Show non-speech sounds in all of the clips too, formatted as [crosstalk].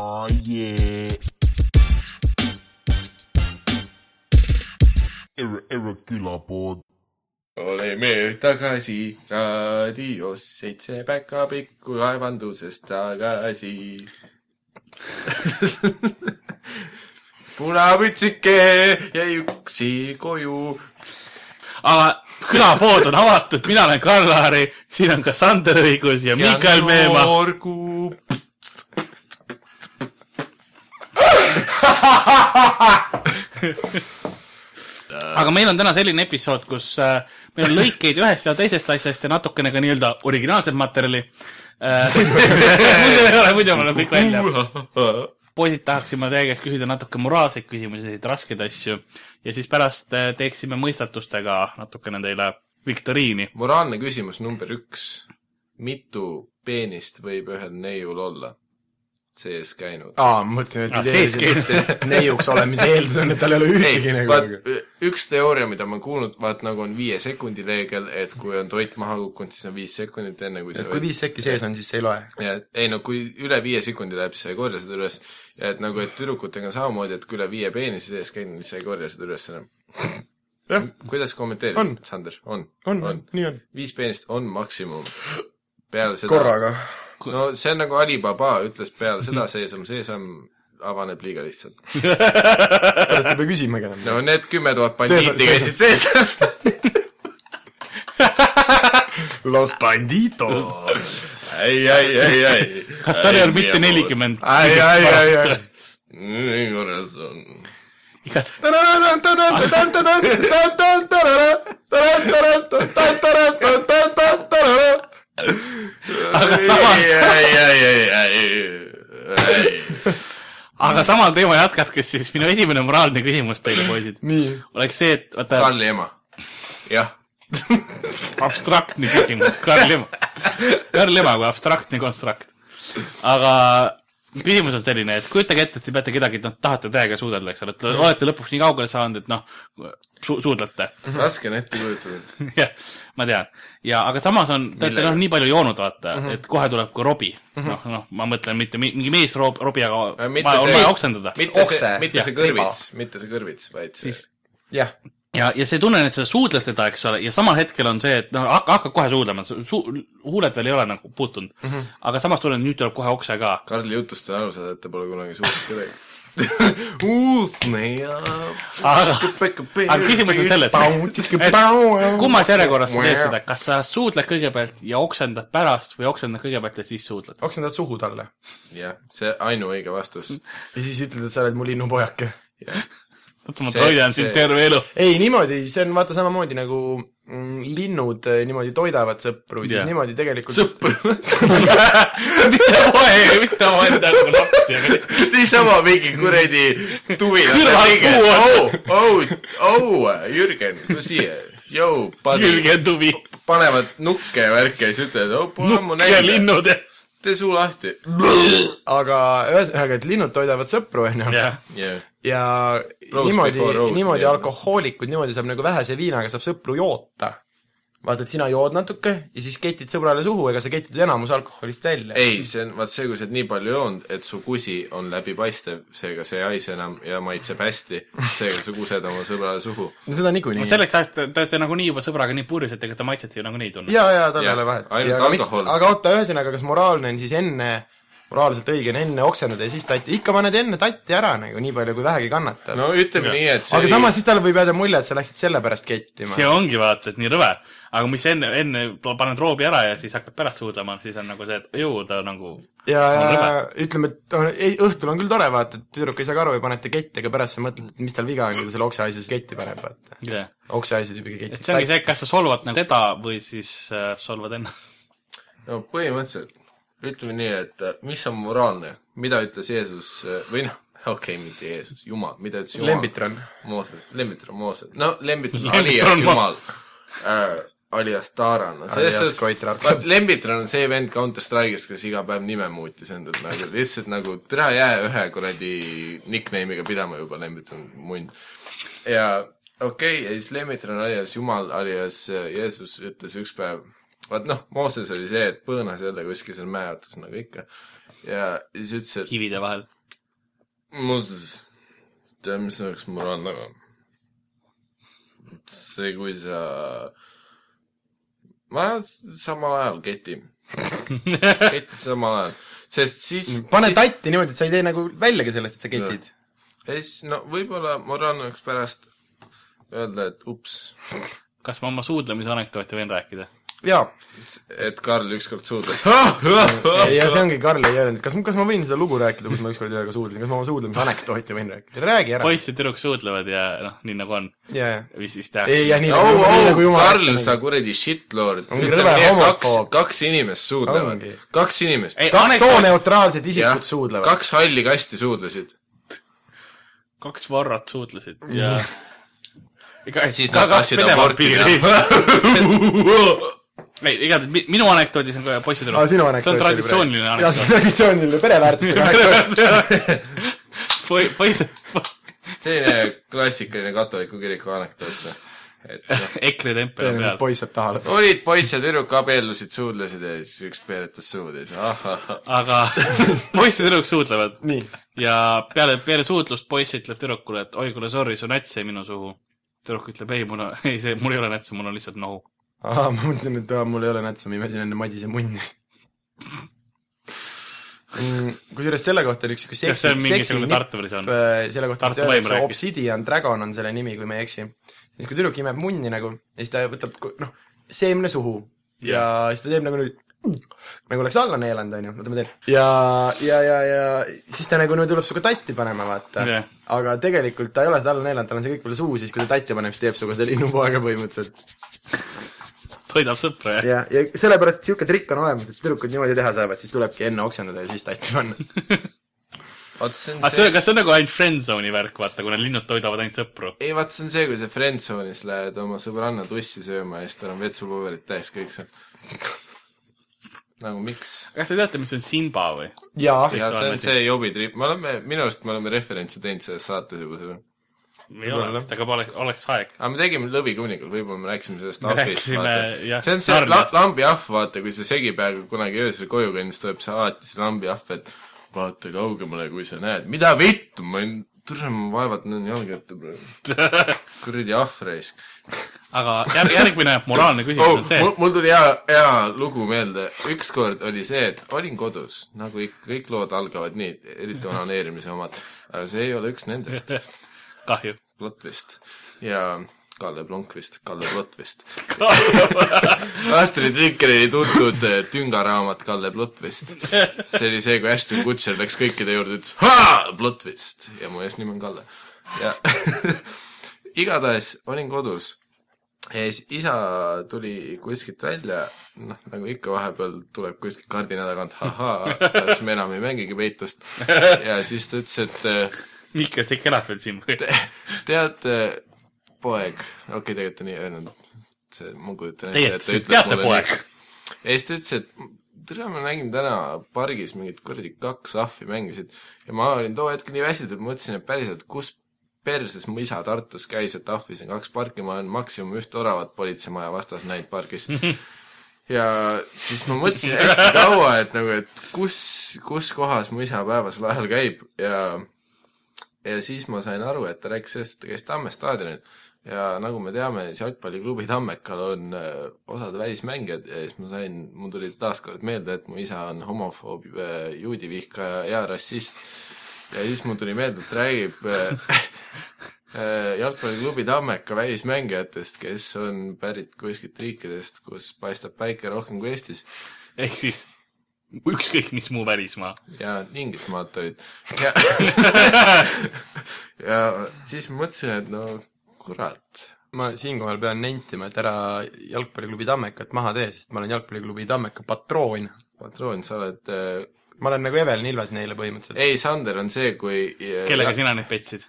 Oh yeah. Erre, Erre külapood. oleme tagasi raadios seitse päkapikku kaevandusest tagasi. [laughs] punapütsike jäi üksi koju. aga külapood on avatud, mina olen Karl-Laari, siin on ka Sander Õigus ja Mikael Meemaa. Noorgu. Aga meil on täna selline episood, kus äh, meil on lõikeid ühest ja teisest asjast ja natukene ka nii-öelda originaalset materjali äh. [laughs] muidu ei ole, muidu me oleme kõik välja. poisid, tahaksime teie käest küsida natuke moraalseid küsimusi, raskeid asju ja siis pärast äh, teeksime mõistatustega natukene teile viktoriini. moraalne küsimus number üks. mitu peenist võib ühel neiul olla? Sees käinud. aa, ma mõtlesin, et Ah, seeski. et neiuks olemise eeldus on, et tal ei ole ühtegi nagu. vaat üks teooria, mida ma olen kuulnud, vaat nagu on viie sekundi reegel, et kui on toit maha kukkunud, siis on viis sekundit enne, kui et kui viis sekki sees on, siis see ei loe. ja et ei no kui üle viie sekundi läheb, siis sa ei korja seda üles. ja et nagu, et tüdrukutega on samamoodi, et kui üle viie peenise sees käinud, siis sa ei korja seda üles enam. [laughs] kuidas kommenteerid On., Sander? on? on, on, nii on. viis peenist on maksimum. peale seda korraga. No see on nagu Alibaba ütles peale seda seesam, seesam avaneb liiga lihtsalt. pärast ei pea küsimagi enam. no need kümme tuhat Seesam- bandiiti käisid sees. [laughs] Los banditos. ei, ei, ei, ei. kas tal ei olnud mitte? nelikümmend? ai, ai, ai, ai. nii korras on. igatahes, aga samal, aga samal teema jätkates siis minu esimene moraalne küsimus teile, poisid, oleks see, et vaata, Karli ema. jah. [laughs] abstraktne küsimus, Karl Ema. Karl Ema kui abstraktne konstrakt. aga küsimus on selline, et kujutage ette, et te peate kedagi, noh, tahate täiega suudelda, eks ole, et olete lõpuks nii kaugele saanud, et noh su, suudlete. raske on ette kujutada. [laughs] jah, ma tean. ja, aga samas on, te olete noh, nii palju joonud, vaata mm, -hmm. et kohe tuleb ka robi. noh, noh, ma mõtlen mitte mi- mingi mees rob, robi, aga mitte vaja, oksendada. mitte see, mitte see kõrvits, mitte see kõrvits, vaid see Siis- jah, ja, ja see tunne, et sa suudled teda, eks ole, ja samal hetkel on see, et noh, hakka, hakka kohe suudlema, su-, huuled veel ei ole nagu puutunud mm. -hmm. aga samas tunnen, nüüd tuleb kohe okse ka. Karli jutust on aru saada, et ta pole kunagi suutnud kedagi. uudne ja. aga, aga küsimus on selles, kummas järjekorras sa teed seda, kas sa suudled kõigepealt ja oksendad pärast või oksendad kõigepealt ja siis suudled? oksendad suhu talle jah, see ainuõige vastus. ja siis ütled, et sa oled mu linnupojake. Ma See- toidan sind terve elu. ei, niimoodi, see on vaata samamoodi nagu mm, linnud eh, niimoodi toidavad sõpru, siis Jah. niimoodi tegelikult sõpru. [laughs] mitte poeg, mitte oma enda nagu lapsi, aga niisama mingi kuradi puu oh, oh, oh, Jürgen, tule siia. Jou, Jürgen Tuvi, panevad nukke ja värki ja siis ütlevad, oh, pole ammu ja näinud. linnud ja. tee suu lahti. aga ühesõnaga, et linnud toidavad sõpru, onju. Ja Rose niimoodi niimoodi nii on. alkohoolikud, niimoodi saab nagu vähese viinaga saab sõpru joota. vaata, et sina jood natuke ja siis ketid sõbrale suhu, ega sa ketid enamus alkoholist välja. ei, see on, vaat see, kui sa oled nii palju joonud, et su kusi on läbipaistev, seega see ei haise enam ja maitseb hästi, seega sa kused oma sõbrale suhu. no seda niikuinii. selleks ajast te te olete nagunii juba sõbraga nii purjus, et ega te maitset ju nagunii ei tunne. ja, ja tal ei ole vahet. aga miks, alkohol. aga oota, ühesõnaga, kas moraalne on siis enne, moraalselt õige on enne oksendada ja siis tatti, ikka paned enne tatti ära nagu nii palju, kui vähegi kannatad no,. ütleme nii, et see aga samas siis talle võib jääda mulje, et sa läksid selle pärast kettima see. ongi vaata, et nii rõve. aga mis enne, enne paned roobi ära ja siis hakkad pärast suudlema, siis on nagu see, et ju ta nagu ja rõve. ütleme, et ei, õhtul on küll tore vaata, et tüdruk ei saa ka aru ja panete ketti, aga pärast sa mõtled, et mis tal viga on, kui ta selle okseasju siis ketti paneb, vaata. yeah.. okseasju tüübiga et ketti. see ongi see, kas sa solvad nagu teda või siis äh, solvad ennast. no põhimõtteliselt ütleme nii, et äh, mis on moraalne, mida ütles Jeesus äh, või noh, [laughs] okei okay,, mitte Jeesus, Jumal, mida ütles Jumal? Lembitron. Mooses, Lembitron, Mooses, no Lembitron [laughs] alias ma- Jumal. Äh,, alias Taran Lembitron on see vend Counter Strike'is, kes iga päev nime muutis endalt nagu lihtsalt nagu tere jää ühe kuradi nickname'iga pidama juba Lembitron munn. ja okei okay,, ja siis Lembitron alias Jumal alias äh, Jeesus ütles üks päev vaat noh, Mooses oli see, et põõnas jälle kuskil seal mäe otsas nagu ikka. ja siis ütles, et kivide vahel. Mooses, tead, mis oleks moraalne või? see, kui sa, ma et samal ajal keti. [laughs] keti samal ajal, sest siis pane siis, tatti niimoodi, et sa ei tee nagu väljagi sellest, et sa ketid. ja siis no võib-olla moraalne oleks pärast öelda, et ups, kas ma oma suudlemise anekdooti võin rääkida? jaa, et Karl ükskord suudles. [laughs] ja see ongi, Karl ei öelnud, kas, kas ma võin seda lugu rääkida, kus ma ükskord ühega suudlesin, kas ma oma suudlemise anekdooti võin rääkida, räägi ära. poiss ja tüdruk suudlevad ja noh, nii nagu on. vist, vist ei, tehakse. jah, nii nagu, nii au nagu, jumal Karl, sa nägi. kuradi shitlord. Nii, kaks kaks inimest suudlevad kaks inimest. Kaks sooneutraalset isikut, suudlevad. kaks halli kasti suudlesid. kaks varrat suudlesid ja ega siis nad tahtsid aborti teha. [laughs] [laughs] ei, igatahes mi- minu anekdoodis on ka poiss ja aa, tüdruk. sinu anekdoot. see on traditsiooniline anekdoot. traditsiooniline pereväärtuste anekdoot. Poi- poiss, selline klassikaline katoliku kiriku anekdoot et noh, [laughs] EKRE tempel on peal. poiss saab taha lõpuks. olid poiss ja tüdruk abiellusid, suudlesid ja siis üks peeretas suud ja siis ahah. aga [laughs] poiss ja tüdruk suudlevad ja peale, peale suudlust poiss ütleb tüdrukule, et oi kuule, sorry, su näts jäi minu suhu. tüdruk ütleb ei, mul on, ei see, mul ei ole nätsu, mul on lihtsalt nohu. ahah, ma mõtlesin, et aa, mul ei ole nätsu, ma imesin enne Madise munni. kusjuures selle kohta oli üks siuke kas seksi, see on seksi nipp versioon? selle kohta vist öeldakse. Obsidian Dragon on selle nimi, kui ma ei eksi. siis kui tüdruk imeb munni nagu ja siis ta võtab noh, seemne suhu ja siis ta teeb nagu nüüd nagu oleks alla neelanud, onju, oota ma teen. ja, ja, ja, ja siis ta nagu nüüd tuleb sinuga tatti panema, vaata yeah.. aga tegelikult ta ei ole seda alla neelanud, tal on see kõik veel suus, siis kui ta tatti paneb, siis teeb sinuga seda linnupoega põhimõtteliselt. Toidab sõpra ja ja, ja sellepärast siuke trikk on olemas, et tüdrukud niimoodi teha saavad, siis tulebki enne oksendada ja siis tatti panna. [laughs] vaat see on aga see, see, kas see on nagu ainult friendzone'i värk, vaata, need linnud toidavad ainult sõpru? ei vaat see on see, kui sa friendzone'is lähed oma sõbranna tussi sööma ja siis tal on vetsupaberid täis kõik seal. [laughs] nagu miks? kas te teate, mis on Simba või? jaa, ja see on see jobitrip, me oleme, minu arust me oleme referentse teinud selles saates juba selle. Ei ole vist, aga oleks, oleks aeg. aga me tegime Lõvikuunikul, võib-olla me rääkisime sellest ahvist, see on see la, Narniast. lambiahv, vaata, kui sa segi peaaegu kunagi öösel koju kõnnis, tuleb see alati see lambiahv, et vaata kaugemale, kui sa näed. mida vittu, ma ei, tule ma vaevalt näen jalga ette praegu. [laughs] kuradi ahv raisk. aga järg, järgmine moraalne küsimus oh, on see mul, mul tuli hea, hea lugu meelde. ükskord oli see, et olin kodus, nagu ikka, kõik lood algavad nii, eriti onaneerimise omad. aga see ei ole üks nendest. [laughs] kahju. Plotvist ja Kalle Blomqvist, Kalle Plotvist. [laughs] Astrid Lindgreni tuntud eh, tüngaraamat Kalle Plotvist. [laughs] see oli see, kui Ashton Kutcher läks kõikide juurde, ütles haa, Plotvist ja mu eesnimi on Kalle. ja [laughs] igatahes olin kodus ja siis isa tuli kuskilt välja, noh, nagu ikka vahepeal tuleb kuskilt kardina tagant, ahaa, kas me enam ei mängigi peitust. ja siis ta ütles, et Mihkel, sa ikka elad veel siin või? tead, poeg, okei okay,, tegelikult ta nii öelnud, see, ma kujutan Teie ütlesite, teate, poeg.. ja siis ta ütles, et tere, ma nägin täna pargis mingit kuradi kaks ahvi mängisid ja ma olin too hetk nii väsinud, et mõtlesin, et päriselt, kus perses mu isa Tartus käis, et ahvis on kaks parki, ma olen maksimum ühte oravat politseimaja vastas näinud pargis. [laughs] ja siis ma mõtlesin hästi kaua, et nagu, et kus, kus kohas mu isa päevasel ajal käib ja ja siis ma sain aru, et ta rääkis sellest, et ta käis Tamme staadionil. Ja nagu me teame, siis jalgpalliklubi Tammekal on äh, osad välismängijad. Ja siis ma sain, mul tuli taaskord meelde, et mu isa on homofoob äh,, juudivihkaja ja rassist. ja siis mul tuli meelde, et räägib äh, [laughs] jalgpalliklubi Tammeka välismängijatest, kes on pärit kuskilt riikidest, kus paistab päike rohkem kui Eestis. Ehk siis ükskõik mis muu välismaa. ja Inglismaalt olid ja [laughs] ja siis mõtlesin, et no kurat, ma siinkohal pean nentima, et ära jalgpalliklubi Tammekat maha tee, sest ma olen jalgpalliklubi Tammeka patroon. patroon, sa oled äh, ma olen nagu Evelin Ilves neile põhimõtteliselt. ei, Sander on see, kui kellega sina neid petsid?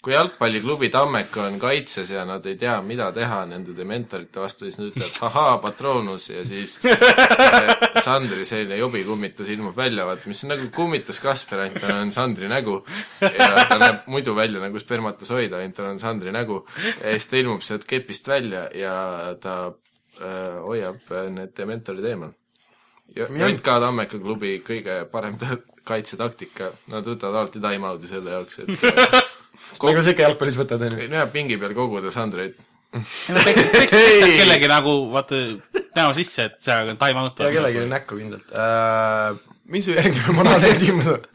Kui jalgpalliklubi Tammeka on kaitses ja nad ei tea, mida teha nende dementorite vastu, siis nad ütlevad ahaa, patroonus ja siis äh, Sandri selline jobikummitus ilmub välja, vaat mis on nagu kummitus Kasper, ainult tal on Sandri nägu. Ja ta näeb muidu välja nagu spermatosoid, ainult tal on Sandri nägu. Ja siis ta ilmub sealt kepist välja ja ta äh, hoiab äh, need dementorid eemal. JK Tammeka klubi kõige parem kaitsetaktika, nad võtavad alati time-out'i selle jaoks, et äh, nagu sa ikka jalgpallis võtad, onju. jah, pingi peal koguda sandreid. kellegi nagu vaata näo sisse, et see on time out. ja kellelegi näkku kindlalt uh,. mis su järgmine moraalne [laughs] küsimus on?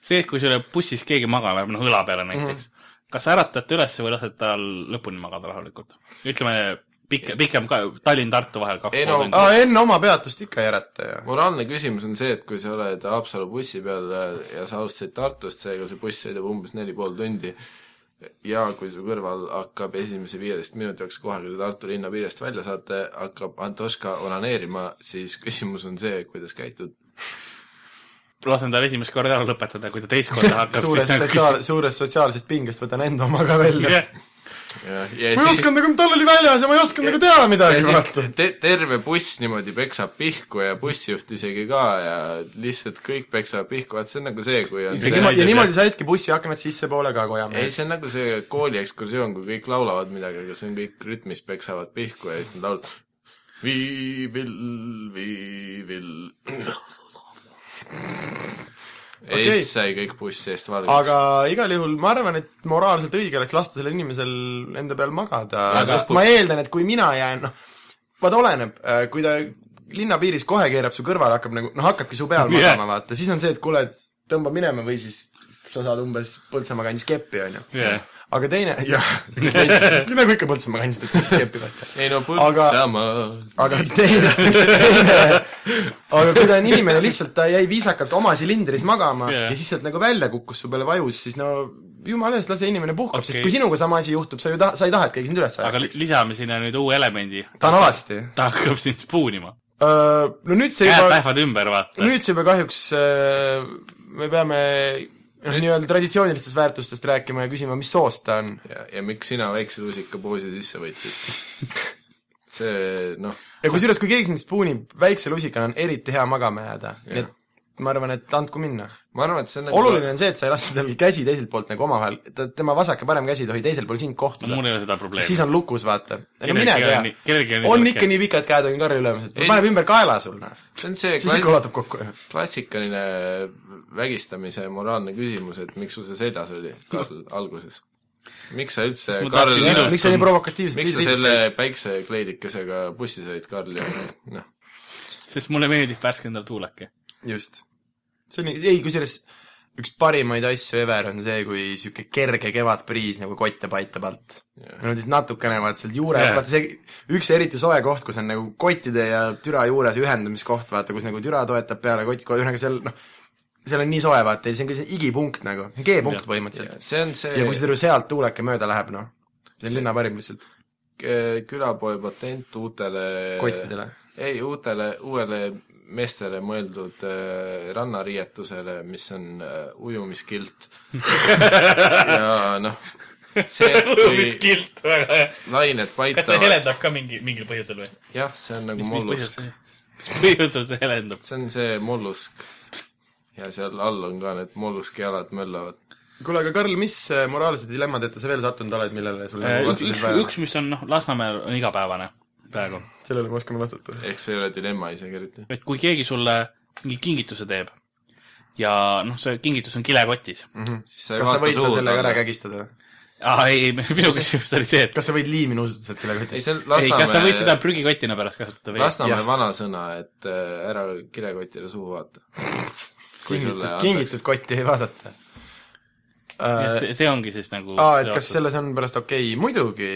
see, kui sul bussis keegi magama jääb, noh õla peale näiteks mm, -hmm. kas sa äratate üles või lased tal lõpuni magada rahulikult? ütleme pikk, pikem ka, Tallinn-Tartu vahel kaks Ei no, tundi. aa, enne oma peatust ikka ei ärata ju. moraalne küsimus on see, et kui sa oled Haapsalu bussi peal ja- sa alustasid Tartust, seega see buss sõidab umbes neli pool tundi ja kui su kõrval hakkab esimese viieteist minuti jooksul kohe, kui te Tartu linna piirest välja saate, hakkab Antoška onaneerima, siis küsimus on see, kuidas käitud. lasen tal esimest korda ära lõpetada, kui ta teist korda hakkab suurest sotsiaal, suurest sotsiaalsest pingest võtan enda oma ka välja. Jah. Ja, ja ma ei osanud nagu, tal oli väljas ja ma ei osanud nagu teada midagi, siis vaata. te, terve buss niimoodi peksab pihku ja bussijuht isegi ka ja lihtsalt kõik peksavad pihku, vaat see on nagu see, kui on ja see niimoodi, ja niimoodi saidki bussiaknad sissepoole ka kojama ei,. see on nagu see kooliekskursioon, kui kõik laulavad midagi, aga see on kõik rütmis peksavad pihku ja siis nad laulavad viivil, viivil. ja Okei. siis sai kõik bussi eest valgeks. aga igal juhul ma arvan, et moraalselt õige oleks lasta sellel inimesel enda peal magada, Aga- sest ma eeldan, et kui mina jään, noh, vaata oleneb, kui ta linnapiiris kohe keerab su kõrvale, hakkab nagu, noh, hakkabki su peal [laughs] Jah. magama, vaata, siis on see, et kuule, tõmba minema või siis sa saad umbes Põltsamaa kandis keppi, onju. Jah. aga teine, [laughs] jah, [laughs] nagu ikka Põltsamaa kandis tõstis keppi, vaata. ei no aga- Põltsamaa. aga teine, [laughs] teine, aga kui ta on inimene lihtsalt, ta jäi viisakalt oma silindris magama yeah. ja siis sealt nagu välja kukkus su peale vajus, siis no jumala eest, lase inimene puhkab okay., sest kui sinuga sama asi juhtub, sa ju taha, sa ei taha, et keegi sind üles aga ajaks, eks. lisame sinna nüüd uue elemendi. ta on alasti. ta hakkab sind spuunima. no nüüd see käed juba, lähevad ümber, vaata. nüüd see juba kahjuks me peame noh, nii-öelda traditsioonilistest väärtustest rääkima ja küsima, mis soost ta on. ja, ja miks sina väikse lusika poosi sisse võtsid? [laughs] see noh, ja kusjuures, kui keegi sind spuunib väikse lusikana, on eriti hea magama jääda, nii et ma arvan, et andku minna. ma arvan, et see on nagu oluline on see, et sa ei lase tal käsi teiselt poolt nagu omavahel, ta, tema vasak ja parem käsi ei tohi teisel pool sind kohtuda mul ei ole seda probleemi. siis on lukus, vaata. Kellelgi mine tea on ikka nii pikad käed, on Karl ülemised, Ei. paneb ümber kaela sul, noh. see on see siis ikka ulatab kokku, ju. klassikaline vägistamise moraalne küsimus, et miks sul see seljas oli, Karl, alguses? miks sa üldse Karl miks sa nii provokatiivselt miks sa selle päiksekleidikesega bussi sõid, Karl, ja noh, sest mulle meeldib värskendav tuuleke. just. see on, ei kusjuures üks parimaid asju ever on see, kui sihuke kerge kevadpriis nagu kotte paitab alt. niimoodi natukene vaat sealt juure yeah., vaata see üks eriti soe koht, kus on nagu kottide ja türa juures ühendamiskoht, vaata, kus nagu türa toetab peale kott, ühesõnaga seal noh, seal on nii soe, vaata, see on ka see igipunkt nagu, G-punkt Jah. põhimõtteliselt. see on see ja kui see sealt tuuleke mööda läheb, noh, see on See- linna parim lihtsalt külapoe patent uutele kottidele. ei, uutele, uuele meestele mõeldud äh, rannariietusele, mis on äh, ujumiskilt. [laughs] ja noh, see, [laughs] kui kilt, väga hea. lained kas see paitavad, helendab ka mingi, mingil põhjusel või? jah, see on nagu mis, mollusk, mis põhjusel see helendab? see on see mollusk. ja seal all on ka need molluski jalad möllavad. kuule, aga Karl, mis äh, moraalse dilemmad ette sa veel sattunud oled, millele sul nagu üks, üks, üks, mis on noh, Lasnamäel on igapäevane praegu. Sellele me oskame vastata. ehk see ei ole dilemma isegi eriti. et kui keegi sulle mingi kingituse teeb ja noh, see kingitus on kilekotis. siis sa ei kas sa vaata võid ta sellega ära kägistada? aa ei, ei, minu küsimus oli see, et kas sa võid liimi nuusutada sealt üle ei, ei, kas sa võid seda Lasnamäe, prügikotina pärast kasutada või? Lasnamäe vanasõna, et äh, ära kilekotile suhu vaata. [laughs] kui sulle kingitud, kingitud kotti ei vaadata. see, see ongi siis nagu aa, et kas selles on pärast okei okay., muidugi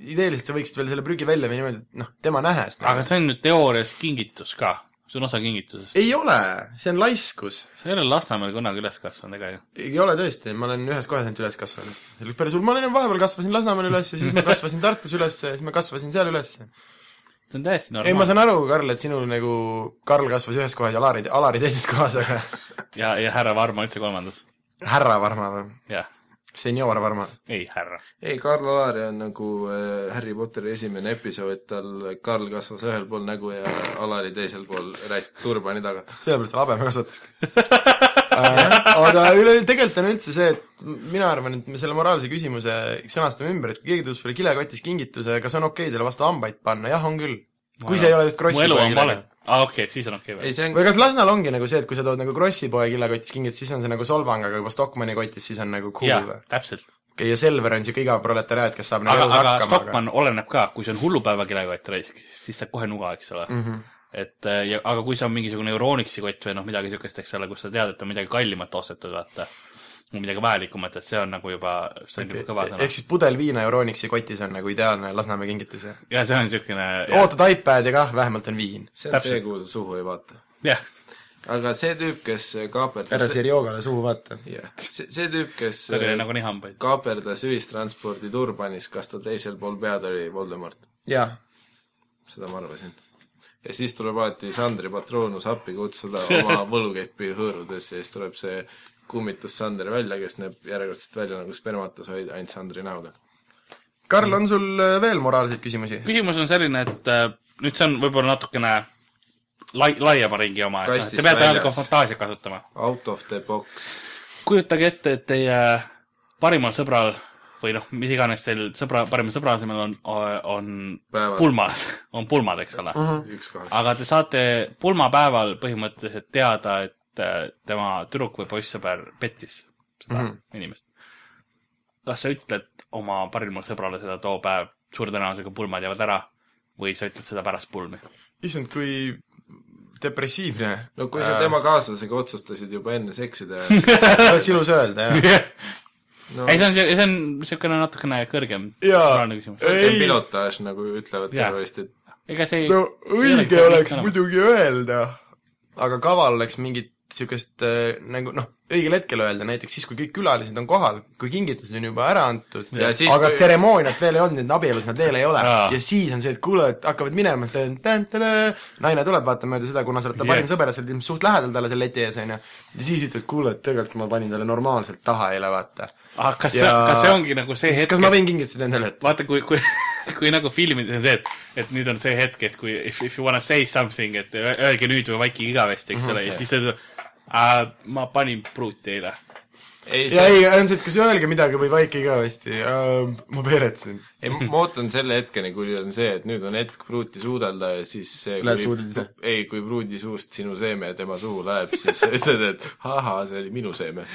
ideeliselt sa võiksid veel selle prügi välja viia niimoodi, et noh, tema nähes. aga see on nüüd teoorias kingitus ka, see on osa kingitusest. ei ole, see on laiskus. sa ei ole Lasnamäel kunagi üles kasvanud ega ju? ei ole tõesti, ma olen ühes kohas ainult üles kasvanud. päris hull, ma olin vahepeal kasvasin Lasnamäel üles ja siis ma kasvasin Tartus üles ja siis ma kasvasin seal üles. see on täiesti ei, ma normaalne. saan aru, Karl, et sinul nagu, Karl kasvas ühes kohas ja Alari, Alari teises kohas, aga ja, ja härra Varma üldse kolmandas. härra Varma või? jah, senior Varma. ei härra. ei, Karl Alari on nagu äh, Harry Potteri esimene episood, et tal Karl kasvas ühel pool nägu ja Alari teisel pool rätt turbani taga. sellepärast ta habeme kasvataski. aga üle, tegelikult on üldse see, et mina arvan, et me selle moraalse küsimuse sõnastame ümber, et kui keegi tuleb sulle kilekotis kingituse, kas on okei okay teile vastu hambaid panna, jah, on küll. kui see ei ole just mu elu on vale aa, okei okay,, siis on okei ei, okay,. see on või kas Lasnal ongi nagu see, et kui sa tood nagu krossipoe kilekotis kingitus, siis on see nagu solvang, aga juba Stockmanni kotis, siis on nagu cool või?, täpselt. okei, ja Selver on siuke igav proletariaat, kes saab nagu aga, aga hakkama, aga Stockmann oleneb ka, kui see on hullupäeva kilekott raisk, siis saab kohe nuga, eks ole mm. Mhm. -hmm. et ja, aga kui see on mingisugune Euronixi kott või noh, midagi niisugust, eks ole, kus sa tead, et on midagi kallimat ostetud, vaata, midagi vajalikumat, et see on nagu juba, see on okay. juba kõva sõna ehk. siis pudel viina Euronixi kotis on nagu ideaalne Lasnamäe kingitus, jah? ja see on niisugune, ootad iPadi kah, vähemalt on viin. see on see, täpselt. kuhu sa suhu ei vaata. jah, aga see tüüp, kes ära kaaperdas Serjogale suhu vaata. jah, see, see tüüp, kes see oli nagunii hambaid. kaaperdas ühistranspordi Turbanis, kas ta teisel pool pead oli Voldemort? jaa. seda ma arvasin. ja siis tuleb alati Sandri patroonus appi kutsuda [laughs] oma võlukepi hõõrudes ja siis tuleb see kummitus Sander välja, kes näeb järjekordselt välja nagu spermatosoid ainult Sandri näoga. Karl, on sul äh, veel moraalseid küsimusi? küsimus on selline, et äh, nüüd see on võib-olla natukene lai-, laiema ringi oma, et te peate väljas. natuke fantaasiat kasutama. Out of the box. kujutage ette, et teie parimal sõbral või noh, mis iganes teil sõbra, parima sõbra asemel on, on Päevad. pulmad, on pulmad, eks ole. üks kohast. aga te saate pulmapäeval põhimõtteliselt teada, et tema tüdruk või poissõber pettis seda mm. -hmm. inimest. kas sa ütled oma parimale sõbrale seda too päev, suure tõenäosusega pulmad jäävad ära või sa ütled seda pärast pulmi? issand, kui depressiivne. no kui sa tema kaaslasega otsustasid juba enne seksida [laughs] oleks ilus öelda, jah. no ei, see on, see on niisugune natukene kõrgem moraalne küsimus. Ei. pilotaaž, nagu ütlevad terroristid. ega see no ei õige olegi oleks muidugi öelda, aga kaval oleks mingit siukest äh, nagu noh, õigel hetkel öelda, näiteks siis, kui kõik külalised on kohal, kui kingitused on juba ära antud, Ja siis, aga kui- tseremooniat veel ei olnud, et abielus nad veel ei ole Jaa. ja siis on see, et kuule, et hakkavad minema, naine tuleb vaata mööda seda, kuna sa oled ta parim sõber ja sa oled ilmselt suht lähedal talle seal leti ees, onju, ja siis ütled, kuule, et tegelikult ma panin talle normaalselt taha eile, vaata. ah, kas see Ja-, kas see ongi nagu see hetk, kas ma võin kingitused endale jätta? vaata, kui, kui, [laughs] kui nagu filmides on see, et, et nüüd on see hetk, et kui if, if you wanna say something, et öelge nüüd või vaikige igavesti, eks ole, ja siis ta ütleb, ma panin pruuti eile. ei, ja see, ei, et kas öelge midagi või vaike igavesti, ma peeretsen. ei, ma ootan selle hetkeni, kui on see, et nüüd on hetk pruuti suudelda ja siis Lähed suudled ise? ei, kui pruudi suust sinu seeme tema suhu läheb, siis [laughs] sa ütled, et ahah, see oli minu seeme.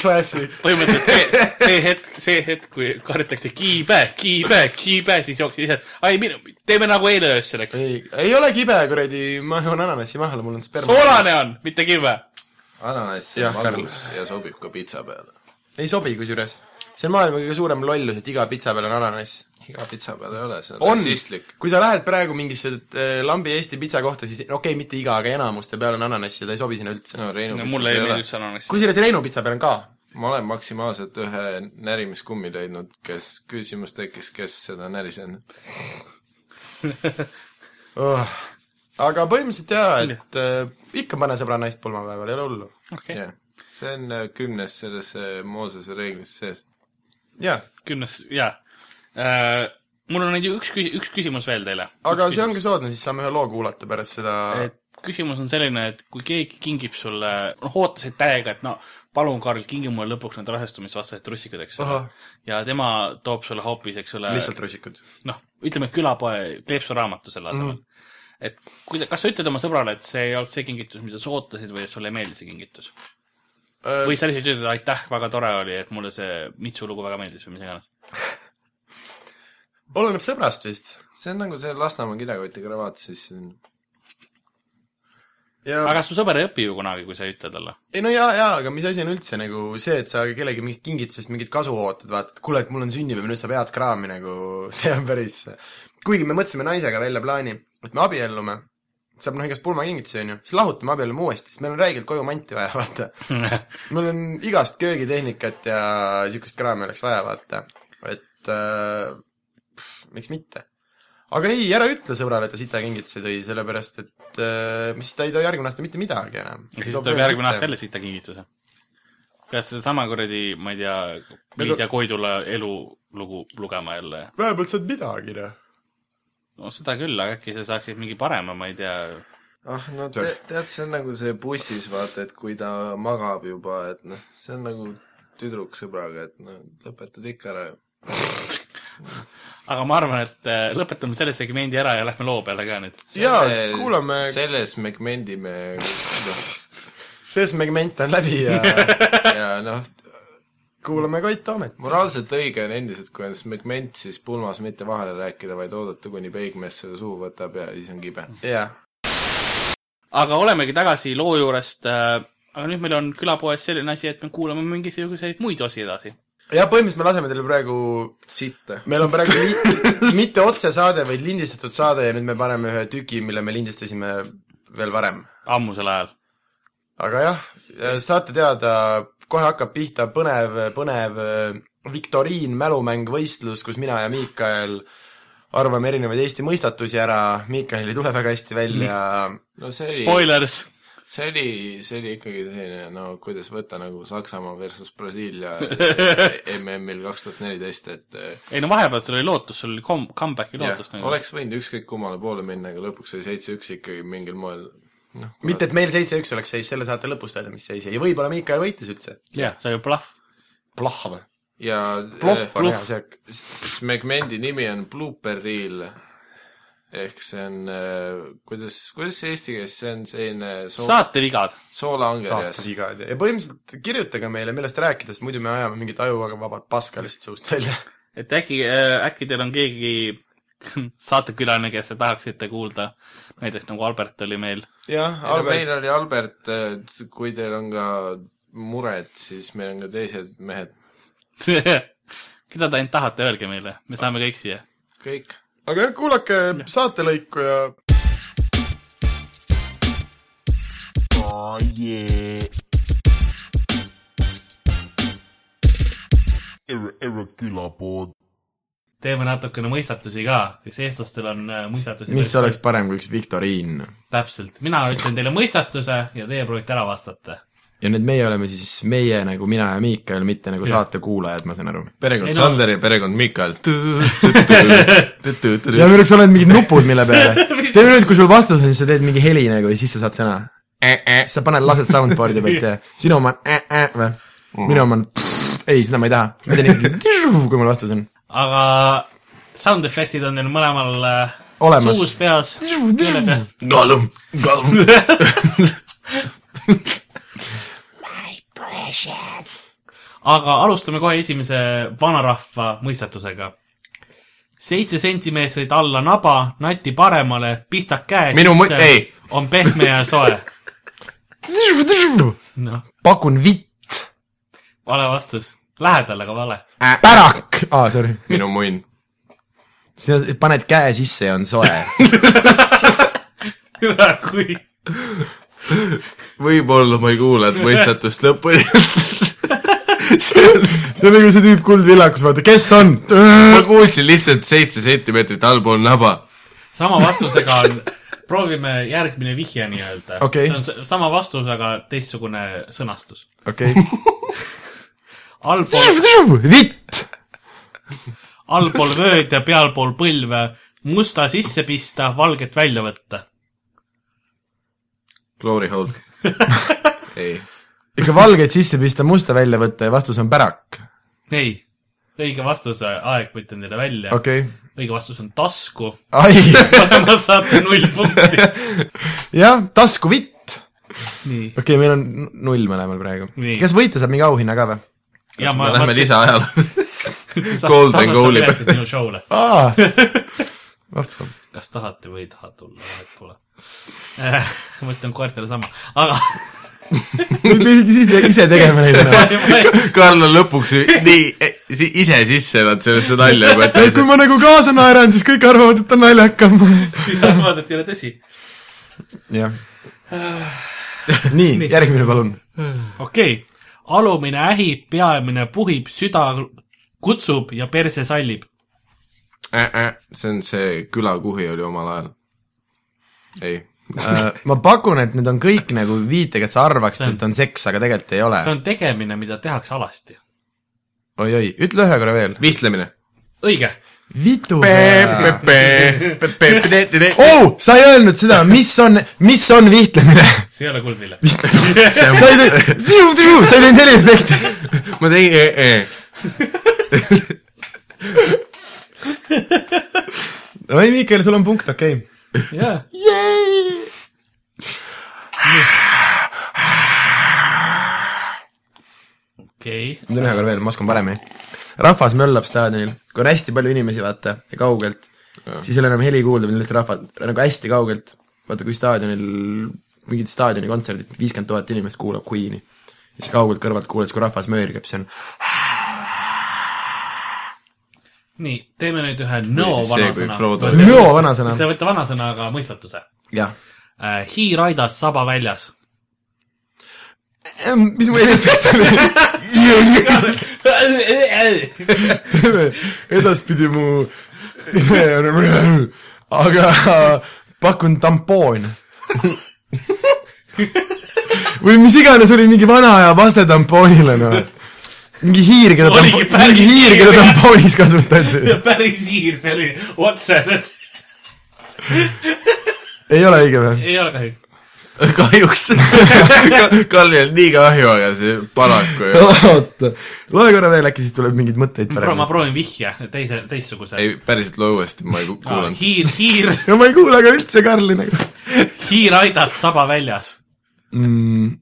Classic. [laughs] põhimõtteliselt see, see hetk, see hetk, kui karjutakse kiibe, kiibe, kiibe, siis jookseb ise, ai, teeme nagu eile öösel, eks. ei, ei ole kibe, kuradi, ma joon ananassi maha, mul on sperma. soolane on, mitte kiibe. ananass ja magus ja sobib ka pitsa peale. ei sobi kusjuures. see on maailma kõige suurem lollus, et iga pitsa peal on ananass. Iga pitsa peal ei ole, see on, on rassistlik., kui sa lähed praegu mingisse äh, lambi Eesti pitsa kohta, siis okei okay,, mitte iga, aga enamuste peal on ananass ja ta ei sobi sinna üldse. no Reinu no pitsas mulle ei meeldi. üldse ananass. kusjuures Reinu pitsa peal on ka. ma olen maksimaalselt ühe närimiskummi leidnud, kes, küsimus tekkis, kes seda näris enne. [laughs] Oh. aga põhimõtteliselt jaa, et äh, ikka pane sõbra naist pulmapäeval, ei ole hullu. okei, jah, see on äh, kümnes selles äh, Moosese reeglis sees. jaa, kümnes, jaa. Mul on nüüd üks üks küsimus veel teile. aga see ongi soodne, siis saame ühe loo kuulata pärast seda küsimus on selline, et kui keegi kingib sulle, noh, ootasid täiega, et no palun, Karl, kingi mulle lõpuks need rasestumisvastased trussikud, eks ole ja tema toob sulle hoopis, eks ole, lihtsalt rusikud. noh, ütleme külapoe kleepsuraamatu selle asemel mm. -hmm. et kui, kas sa ütled oma sõbrale, et see ei olnud see kingitus, mida sa ootasid või et sulle ei meeldi see kingitus? või sa lihtsalt ütled, aitäh, väga tore oli, et mulle see Mitsu lugu väga meeldis või mis iganes. Oleneb sõbrast vist. see on nagu see Lasnamäe kilekoti kravaat, siis ja aga su sõber ei õpi ju kunagi, kui sa ei ütle talle? ei no jaa, jaa, aga mis asi on üldse nagu see, et sa kellegi mingist kingitusest mingit kasu ootad, vaata, et kuule, et mul on sünnipäev nüüd saab head kraami nagu, [laughs] see on päris kuigi me mõtlesime naisega välja plaani, et me abiellume, saab noh igast pulmakingitusi, onju, siis lahutame, abiellume uuesti, sest meil on räigelt koju manti vaja, [laughs] vaata. [laughs] meil on igast köögitehnikat ja siukest kraami oleks vaja, vaata. et äh, miks mitte. aga ei, ära ütle sõbrale, et ta sita kingituse tõi, sellepärast et äh, mis ta ei too järgmine aasta mitte midagi enam. ja siis tuleb järgmine aasta jälle sita kingituse. pead sedasama kuradi, ma ei tea, Miidja Koidula elulugu lugema jälle. vähemalt saad midagi, noh. no seda küll, aga äkki sa saaksid mingi parema, ma ei tea, ah no te, tead, see on nagu see bussis, vaata, et kui ta magab juba, et noh, see on nagu tüdruk sõbraga, et no lõpetad ikka ära ju. [laughs] aga ma arvan, et äh, lõpetame selle segmendi ära ja lähme loo peale ka nüüd. Jaa, kuulame- selle segmendi me [laughs] see segment on läbi ja ja noh, kuulame Koit Toomet. moraalselt õige on endiselt, kui on segment, siis pulmas mitte vahele rääkida, vaid oodata, kuni peigmees seda suhu võtab ja siis on kibe. jah, aga olemegi tagasi loo juurest äh,. aga nüüd meil on külapoes selline asi, et me kuulame mingisuguseid muid osi edasi. Ja põhimõtteliselt me laseme teile praegu sitta. meil on praegu li- [laughs] mitte otsesaade, vaid lindistatud saade ja nüüd me paneme ühe tüki, mille me lindistasime veel varem. ammusel ajal. aga jah, saate teada, kohe hakkab pihta põnev, põnev äh, viktoriin, mälumäng, võistlus, kus mina ja Miikael arvame erinevaid Eesti mõistatusi ära, Miikael ei tule väga hästi välja no see oli, Spoilers. See oli, see oli ikkagi selline, no kuidas võtta nagu Saksamaa versus Brasiilia [laughs] MM-il kaks tuhat neliteist, et eh, ei no vahepeal sul oli lootus, sul oli kom-, comeback'i lootus, nagu. oleks võinud ükskõik kummale poole minna, aga lõpuks oli seitse-üks ikkagi mingil moel noh, mitte, et meil seitse-üks oleks seis, selle saate lõpus teada, mis seis ja võib-olla Miikael võitis üldse. jah, see oli bluff. plahv. ja hea söök. segmendi nimi on Blooper Reel ehk see on eh, kuidas, kuidas see eesti keeles, see on selline soo-, saatevigad. soolaangerjas saates igad ja põhimõtteliselt kirjutage meile, millest rääkida, sest muidu me ajame mingit ajuga vabat paska lihtsalt suust välja. et äkki, äkki teil on keegi [laughs] saatekülaline, kes te tahaksite kuulda. näiteks nagu Albert oli meil. jah, meil oli Albert, kui teil on ka mured, siis meil on ka teised mehed, [laughs] keda te ainult tahate, öelge meile, me saame kõik siia. kõik. Aga jah, kuulake saatelõiku ja Oh yeah. Erre, Erre külapood. teeme natukene mõistatusi ka, sest eestlastel on äh, mõistatusi. mis oleks parem kui üks viktoriin? täpselt, mina ütlen teile mõistatuse ja teie proovite ära vastata. Ja nüüd meie oleme siis meie nagu mina ja Miikael, mitte nagu saate kuulajad, ma saan aru. perekond Sander ja perekond Miikal. ja meil võiks olla mingid nupud, mille peale. [laughs] teeme nüüd, kui sul vastus on, siis sa teed mingi heli nagu ja siis sa saad sõna. siis sa paned, lased soundboard'i pealt ja sinu oma on äh, äh, või? minu oma on ei, seda ma ei taha. ma teen ikkagi, kui mul vastus on. aga sound efektid on neil mõlemal äh, Olemas. suus, peas, keelega. Gollum, Gollum. aga alustame kohe esimese vanarahva mõistatusega. seitse sentimeetrit alla naba, nati paremale, pista käe Minu ei. on pehme ja soe. noh, pakun vitt. vale vastus. Lähedal, aga vale. pärak. aa, sorry. minu munn. sa paned käe sisse ja on soe. [laughs] kui võib-olla ma ei kuulanud mõistatust lõpuni. see on, see on nagu see tüüp Kuldvillakus, vaata, kes on? ma kuulsin lihtsalt seitse sentimeetrit allpool naba. sama vastusega on, proovime järgmine vihje nii-öelda Okei. see on sama vastus, aga teistsugune sõnastus. okei. allpool, vitt. allpool vööd ja pealpool põlve, musta sisse pista, valget välja võtta. Glory hole. ei, ikka valgeid sisse pista, musta välja võtta ja vastus on pärak. ei, õige vastuse aeg ma ütlen teile välja okei. okay.. õige vastus on tasku. ai, mõlemad saate null punkti. jah, taskuvitt. okei okay,, meil on null mõlemal praegu kes võitja saab mingi auhinna ka või? ja me lähme lisaajale. Golden Goal'i peale. minu show'le. aa, [laughs] vahva. Kas tahate või ei taha tulla, vahet pole. ma ütlen koertele sama, aga [laughs] võib isegi siis ise tegema neid enam. [laughs] Karl on lõpuks nii si- ise sisse elanud sellesse nalja juba, et kui ma nagu kaasa naeran, siis kõik arvavad, et on naljakam. [laughs] siis arvavad, et ei ole tõsi. jah. nii, järgmine palun. okei okay., alumine ähib, peamine puhib, süda kutsub ja perse sallib. Äh, äh, see on see külakuhi oli omal ajal. ei, Äh, ma pakun, et need on kõik nagu viitega, et sa arvaksid, et on seks, aga tegelikult ei ole see. on tegemine, mida tehakse alasti. oi-oi, ütle ühe korra veel. vihtlemine. õige, vitu oh, sa ei öelnud seda, mis on, mis on vihtlemine. see ei ole kuldville. sa ei teinud, sa ei teinud heliefekti. ma tegin e, e. [laughs] [laughs] oi, Miikael, sul on punkt, okei okay.. jaa. okei. ma teen ühe korra veel, ma oskan paremini. rahvas möllab staadionil, kui on hästi palju inimesi, vaata, ja kaugelt, siis ei ole enam heli kuulda, vaid lihtsalt rahvad, nagu hästi kaugelt. vaata, kui staadionil, mingid staadioni kontserdid, viiskümmend tuhat inimest kuulab Queen'i, siis kaugelt kõrvalt kuuled, kui rahvas möörgab, see on nii, teeme nüüd ühe no vanasõna. No vanasõna, Te võite vanasõna, aga mõistatuse jah. äh,. hiir aidas, saba väljas. mis mu heliefekt oli? edaspidi mu aga pakun tampoon. või mis iganes oli mingi vana aja vaste tampoonile, noh. Mingi hiir, keda päris mingi hiir, keda tampoonis kasutati. [laughs] päris hiir, see oli otsene, ei ole õige või? ei ole kahjuks. kahjuks. Karlil on nii kahju, aga see paraku ju. [laughs] oota, loe korra veel, äkki siis tuleb mingeid mõtteid ma paremini. proovin vihje, teise, teistsuguse. ei, päriselt loe uuesti, ma ei ku- kuulanud. hiir, hiir, [laughs] ja ma ei kuule ka üldse Karli nagu hiir aidas, saba väljas. mm,.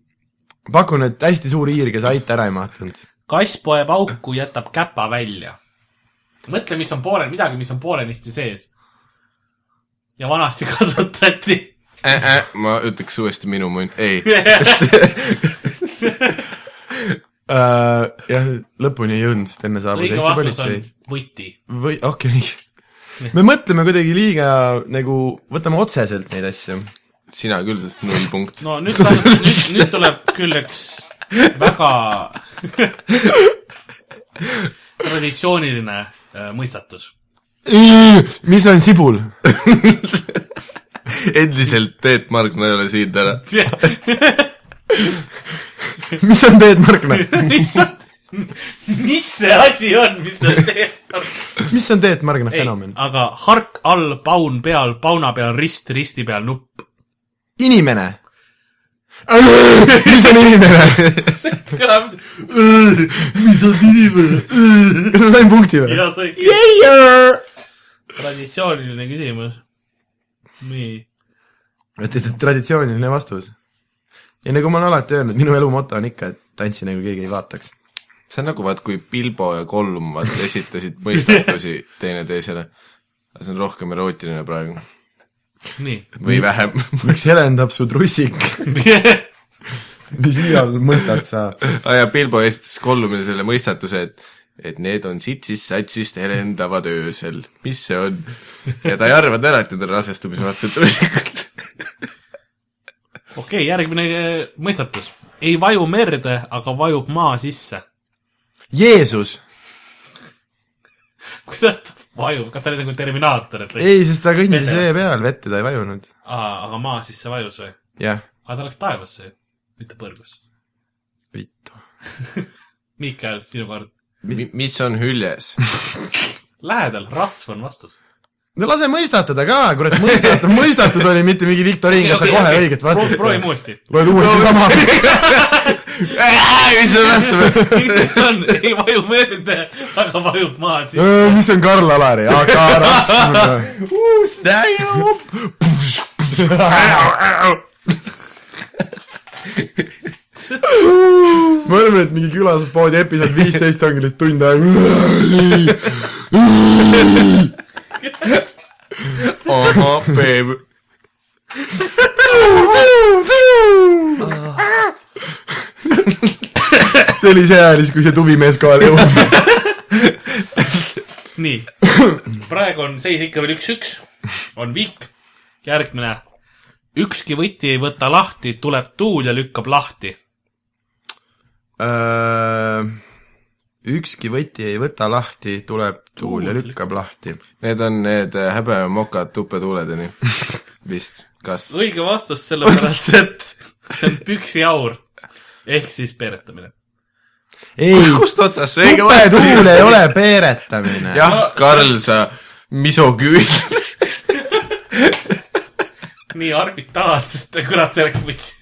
pakun, et hästi suur hiir, kes aita ära ei mahtunud. Kass poeb auku, jätab käpa välja. mõtle, mis on poole, midagi, mis on poolenisti sees. ja vanasti [laughs] kasutati. Äh, äh, ma ütleks uuesti minu munn, ei. uh,. jah, lõpuni ei jõudnud, sest enne saabus Eesti politsei võti. või, okei okay.. me mõtleme kuidagi liiga nagu, võtame otseselt neid asju. sina küll, null punkt. no nüüd, nüüd, nüüd tuleb küll üks väga traditsiooniline äh, mõistatus. mis on sibul? endiselt Teet Margna ei ole siin täna. mis on Teet Markna? mis, mis see asi on, mis te teete? mis on Teet Markna ei fenomen?, aga hark all, paun peal, pauna peal rist, risti peal nupp. inimene. Mis on inimene? kõlab, mis on inimene? kas ma sain punkti või? traditsiooniline küsimus. nii. traditsiooniline vastus. ja nagu ma olen alati öelnud, minu elu moto on ikka, et tantsi nagu keegi ei vaataks. see on nagu vaat, kui Bilbo ja Gollum vaat esitasid mõistatusi teineteisele. see on rohkem erootiline praegu. Või vähem. [laughs] miks helendab su trussik, [laughs] mis iial mõistad sa? ja Bilbo esitas Gollumile selle mõistatuse, et et need on sitsist satsist helendavad öösel. mis see on? ja ta ei arvanud ära, et need on rasestumisvastased trussikud. [laughs] okei okay,, järgmine äh, mõistatus. ei vaju merde, aga vajub maa sisse. Jeesus. kuidas ta vajub, kas ta oli nagu Terminaator, et ei, sest ta kõndis vee peal, vette ta ei vajunud. Aa, aga maa sisse vajus või? jah, aga ta läks taevasse mitte põrgus. vittu. Miikael, sinu kord. mis on hüljes? lähedal, rasv on vastus. no lase mõistatada ka, kurat, mõistatus, mõistatus oli mitte mingi viktoriin, kas sa kohe õiget vastust proovime uuesti. loed uuesti sama. Mis on rasv? mis on, ei vaju merde, aga vajub maa sisse. mis on Karl Alari, aga rasv. ma arvan, et mingi külaspoodi episood viisteist ongi lihtsalt tund aega. ahah, beeb. See oli see ajal siis, kui see tuvimees kohale jõuab. [laughs] nii, praegu on seis ikka veel üks-üks, on vihk, järgmine. ükski võti ei võta lahti, tuleb tuul ja lükkab lahti. ükski võti ei võta lahti, tuleb tuul ja lükkab lahti. Need on need äh, häbemokad tupetuuledeni [laughs] vist, kas? õige vastus, sellepärast et see on püksiaur ehk siis peeretamine. Ei, [laughs] kust otsast see õige tupetuul ei ole peeretamine. jah, Karl, sa misoküün. [laughs] nii arbitraarselt, kurat, see oleks võts.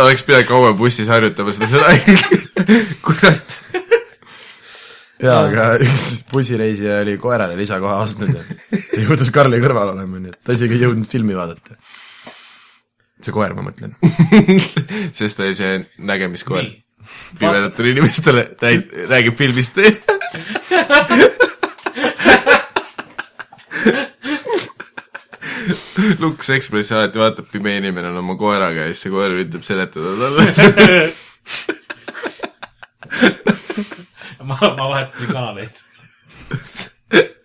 oleks pidanud kaua bussis harjutama seda sõna. kurat. jaa, aga üks bussireisija oli koerale lisakoha ostnud ja juhtus Karli kõrval olema, nii et ta isegi ei jõudnud filmi vaadata. See koer, ma mõtlen. [laughs] sest ta oli see nägemiskoer. pimedatele inimestele räägib filmist. [laughs] Lux Express alati vaatab, pime inimene on oma koeraga ja siis see koer üritab seletada talle. [laughs] ma, ma vahetasin kanaleid.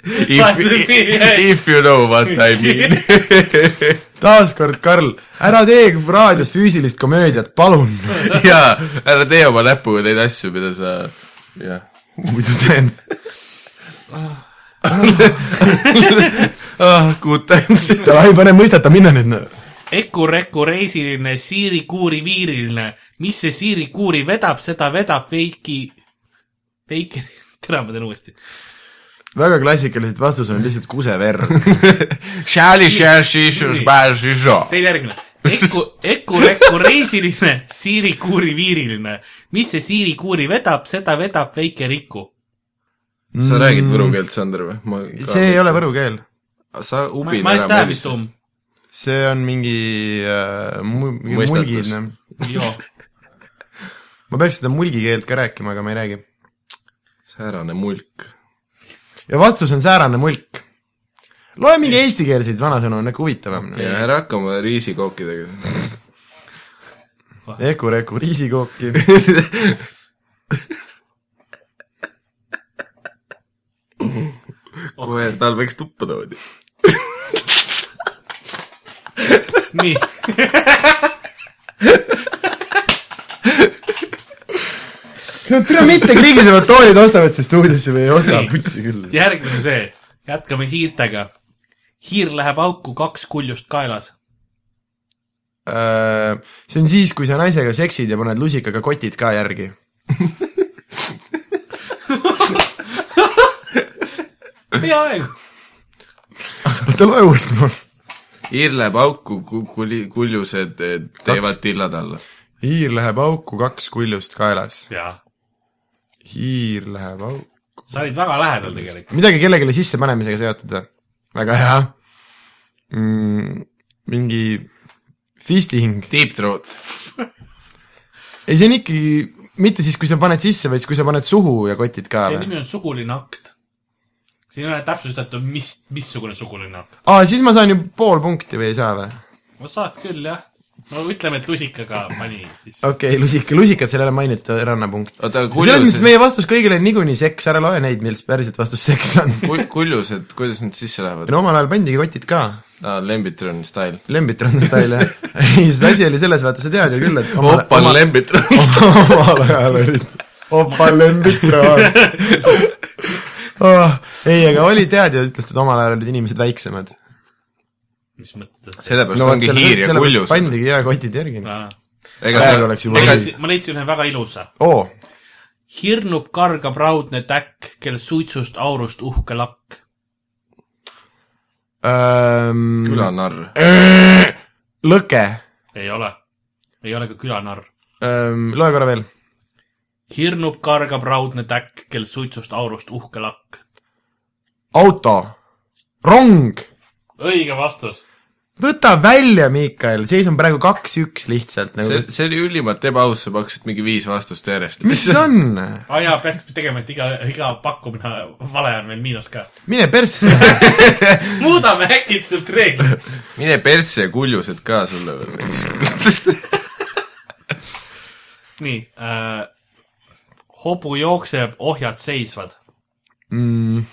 If, if you know what I mean. taaskord, Karl, ära tee raadios füüsilist komöödiat, palun. [laughs] jaa, ära tee oma näpuga neid asju, mida sa, jah, muidu teed. [laughs] ah, good times. davai, pane mõisteta minna nüüd. Eku-Reku reisiline, siiri-kuuri-viiriline, mis see siiri-kuuri vedab, seda vedab veiki, veiki, tere, ma teen uuesti. Väga klassikalised vastused on lihtsalt kuseverd. Teine järgmine. Eku, Eku-Reku reisiline, siiri-kuuri-viiriline, mis see siiri-kuuri vedab, seda vedab väike Riku. sa räägid võru keelt, Sander või? ma see ei ole võru keel. sa ma ubin ma ei tea, mis tum. see on mingi äh, mu- mingi Mõistatus. mulgi. joo. [laughs] ma peaks seda mulgikeelt ka rääkima, aga ma ei räägi. säärane mulk. Ja vastus on säärane mulk. loe mingi eestikeelseid vanasõnu, on ikka huvitavam. ja ära hakka oma riisikookidega. [laughs] Eku-Reku riisikooki. [laughs] kohe talveks tuppa toodi. [laughs] nii, no tere, mitte krigisevad toolid ostavad siia stuudiosse või ei osta putsi küll. järgmine see, jätkame hiirtega. hiir läheb auku kaks kuljust kaelas. Äh, see on siis, kui sa naisega seksid ja paned lusikaga kotid ka järgi. peaaegu. oota, loe uuesti palun. hiir läheb auku, kuli, kuljused teevad tillad alla. hiir läheb auku, kaks kuljust kaelas. jaa, hiir läheb auku. sa olid väga lähedal tegelikult. midagi kellelegi sissepanemisega seotud või? väga hea mm,. mingi fisting. Deep throat. ei, see on ikkagi mitte siis, kui sa paned sisse, vaid kui sa paned suhu ja kotid ka see nimi on suguline akt. siin ei ole täpsustatud, mis, missugune suguline akt. aa, siis ma saan ju pool punkti või ei saa või? no saad küll, jah. No ütleme, et lusikaga pani siis. okei okay,, lusika, lusikat seal ei ole mainitud, rannapunkt. selles mõttes meie vastus kõigile on niikuinii seks, ära loe neid, millest päriselt vastus seks on. kuljused, kuidas need sisse lähevad? no omal ajal pandigi kotid ka, aa, Lembitron style. Lembitron style jah. [laughs] ei, see asi oli selles, vaata sa tead ju küll, et omal Opal Lembitron. [laughs] omal ajal olid Opal Lembitron oh. [laughs] ei, aga oli tead ju, ütles, et omal ajal olid inimesed väiksemad. Mis mõttes? sellepärast ongi hiir ja kuljus. pandigi jaa kotid järgi. ega see oleks juba ma leidsin ühe väga ilusa. oo, hirnub kargab raudne täkk, kel suitsust aurust uhke lakk. külanarr. lõke, ei ole, ei ole ka külanarr. loe korra veel. hirnub kargab raudne täkk, kel suitsust aurust uhke lakk. auto, rong õige vastus. Võta välja, Miikael, seis on praegu kaks-üks lihtsalt see nagu,, see oli ülimalt ebaaus, sa pakkusid mingi viis vastust järjest. mis see [laughs] on? aa jaa, peaks tegema, et iga, iga pakkumine vale on veel miinus ka. mine persse. [laughs] muudame äkitselt reegleid. mine persse ja kuljused ka sulle veel. [laughs] nii äh,, hobu jookseb, ohjad seisvad. mm..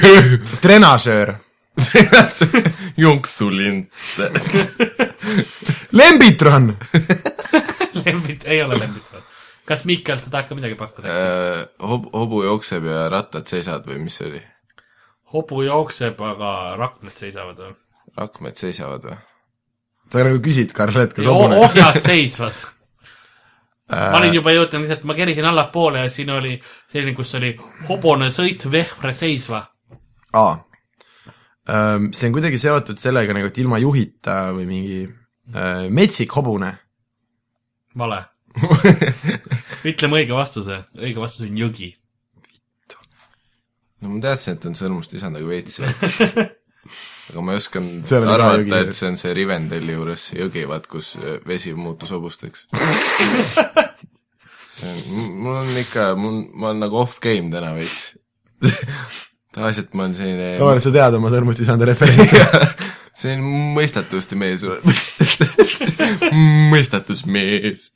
[laughs] trenažöör, junksulint. lembitron, lembit, ei ole lembit või? kas Mikkel, sa tahad ka midagi pakkuda? Äh, hob-, hobu jookseb ja rattad seisavad või mis see oli? hobu jookseb, aga rakmed seisavad või? rakmed seisavad või? sa nagu küsid, Karl, et kas hobune ohjad seisvad. ma olin juba jõudnud lihtsalt, ma kerisin allapoole ja siin oli selline, kus oli hobune sõit vehvre seisva. aa, see on kuidagi seotud sellega nagu, et ilma juhita või mingi äh, metsik hobune. vale. [laughs] ütleme õige vastuse, õige vastus on jõgi. no ma teadsin, et on sõrmust lisandaga veits. [laughs] aga ma ei osanud arvata et see on see Rivendeli juures see jõgi, vaat kus vesi muutus hobusteks. [laughs] see on, mul on ikka, mul, ma olen nagu off game täna veits. Tavaliselt ma olen selline tavaliselt sa tead oma sõrmustisande referentsi. [laughs] selline mõistatuste mees. [laughs] mõistatusmees.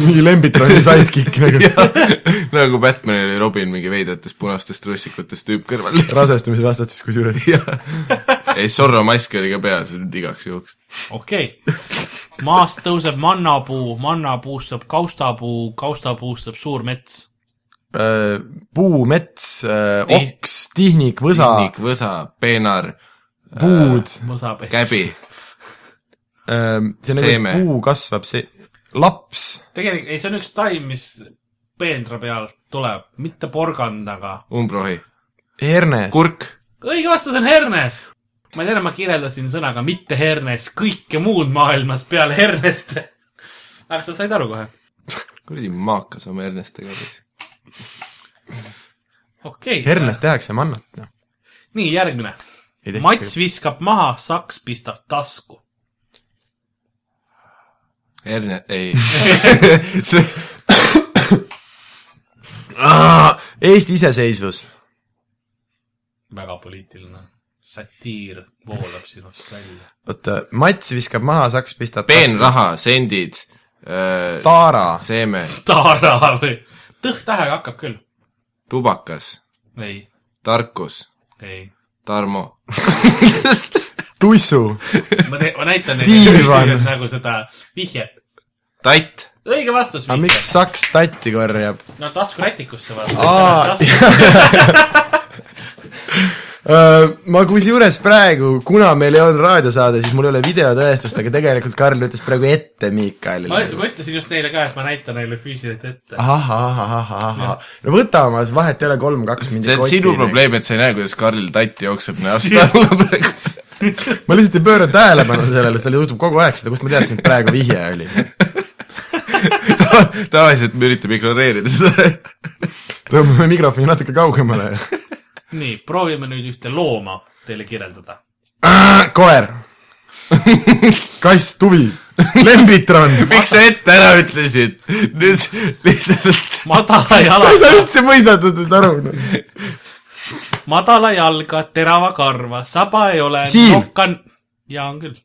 mingi Lembitroni sidekick nagu [laughs] nagu Batman oli Robin mingi veidratest punastest russikutest tüüp kõrval. rasestumise vastastes kusjuures. ei, Zorro mask oli ka peas igaks juhuks. okei okay.. maast tõuseb mannapuu, mannapuust saab kaustapuu, kaustapuust saab suur mets. Äh, puu, mets, Tih- oks, tihnik, võsa, Tihnik, võsa, peenar, puud, mõsapets. käbi. see on Seeme. nagu puu kasvab, see, laps, tegelikult, ei, see on üks taim, mis peendra pealt tuleb, mitte porgand, aga. umbrohi, hernes, kurk, õige vastus on hernes. ma tean, ma kirjeldasin sõnaga mitte hernes kõike muud maailmas peale hernest. aga sa said aru kohe. [laughs] kuradi maakas oma hernestega siis. [laughs] okei okay.. hernes tehakse mannat, noh. nii, järgmine. Mats viskab maha, saks pistab tasku. herne, ei. [laughs] Eesti iseseisvus, väga poliitiline. satiir voolab sinust välja. oota, Mats viskab maha, saks pistab peenraha, sendid, äh, Taara, seeme, Taara või? tõht-tähega hakkab küll. tubakas, ei, tarkus, ei. Tarmo, tussu, ma teen, ma näitan neile nagu seda vihjet. tatt, õige vastus, aga miks saks tatti korjab? no taskurätikusse Aa. vaata. [laughs] ma kusjuures praegu, kuna meil ei olnud raadiosaade, siis mul ei ole videotõestust, aga tegelikult Karl ütles praegu ette ma Miikaelile. ma ütlesin just neile ka, et ma näitan neile füüsiliselt ette. ahah, ahah, ahah, ahah, no võta oma, vahet ei ole, kolm-kaks mind see on sinu. probleem, et sa ei näe, kuidas Karlil tatt jookseb näost [laughs] alla praegu. ma lihtsalt ei pööra tähelepanu sellele, sest tal juhtub kogu aeg seda, kust ma teadsin, et praegu vihje oli. tavaliselt me üritame ignoreerida seda. tõmbame mikrofoni natuke kaugemale. nii, proovime nüüd ühte looma teile kirjeldada. koer, kass, tuvi, lembitron. miks sa ette ära ütlesid? nüüd lihtsalt madala sa ei saa jalaga, üldse mõistatustest aru. madala jalga, terava karva, saba ei ole, Siil. nokkan, jaa on küll.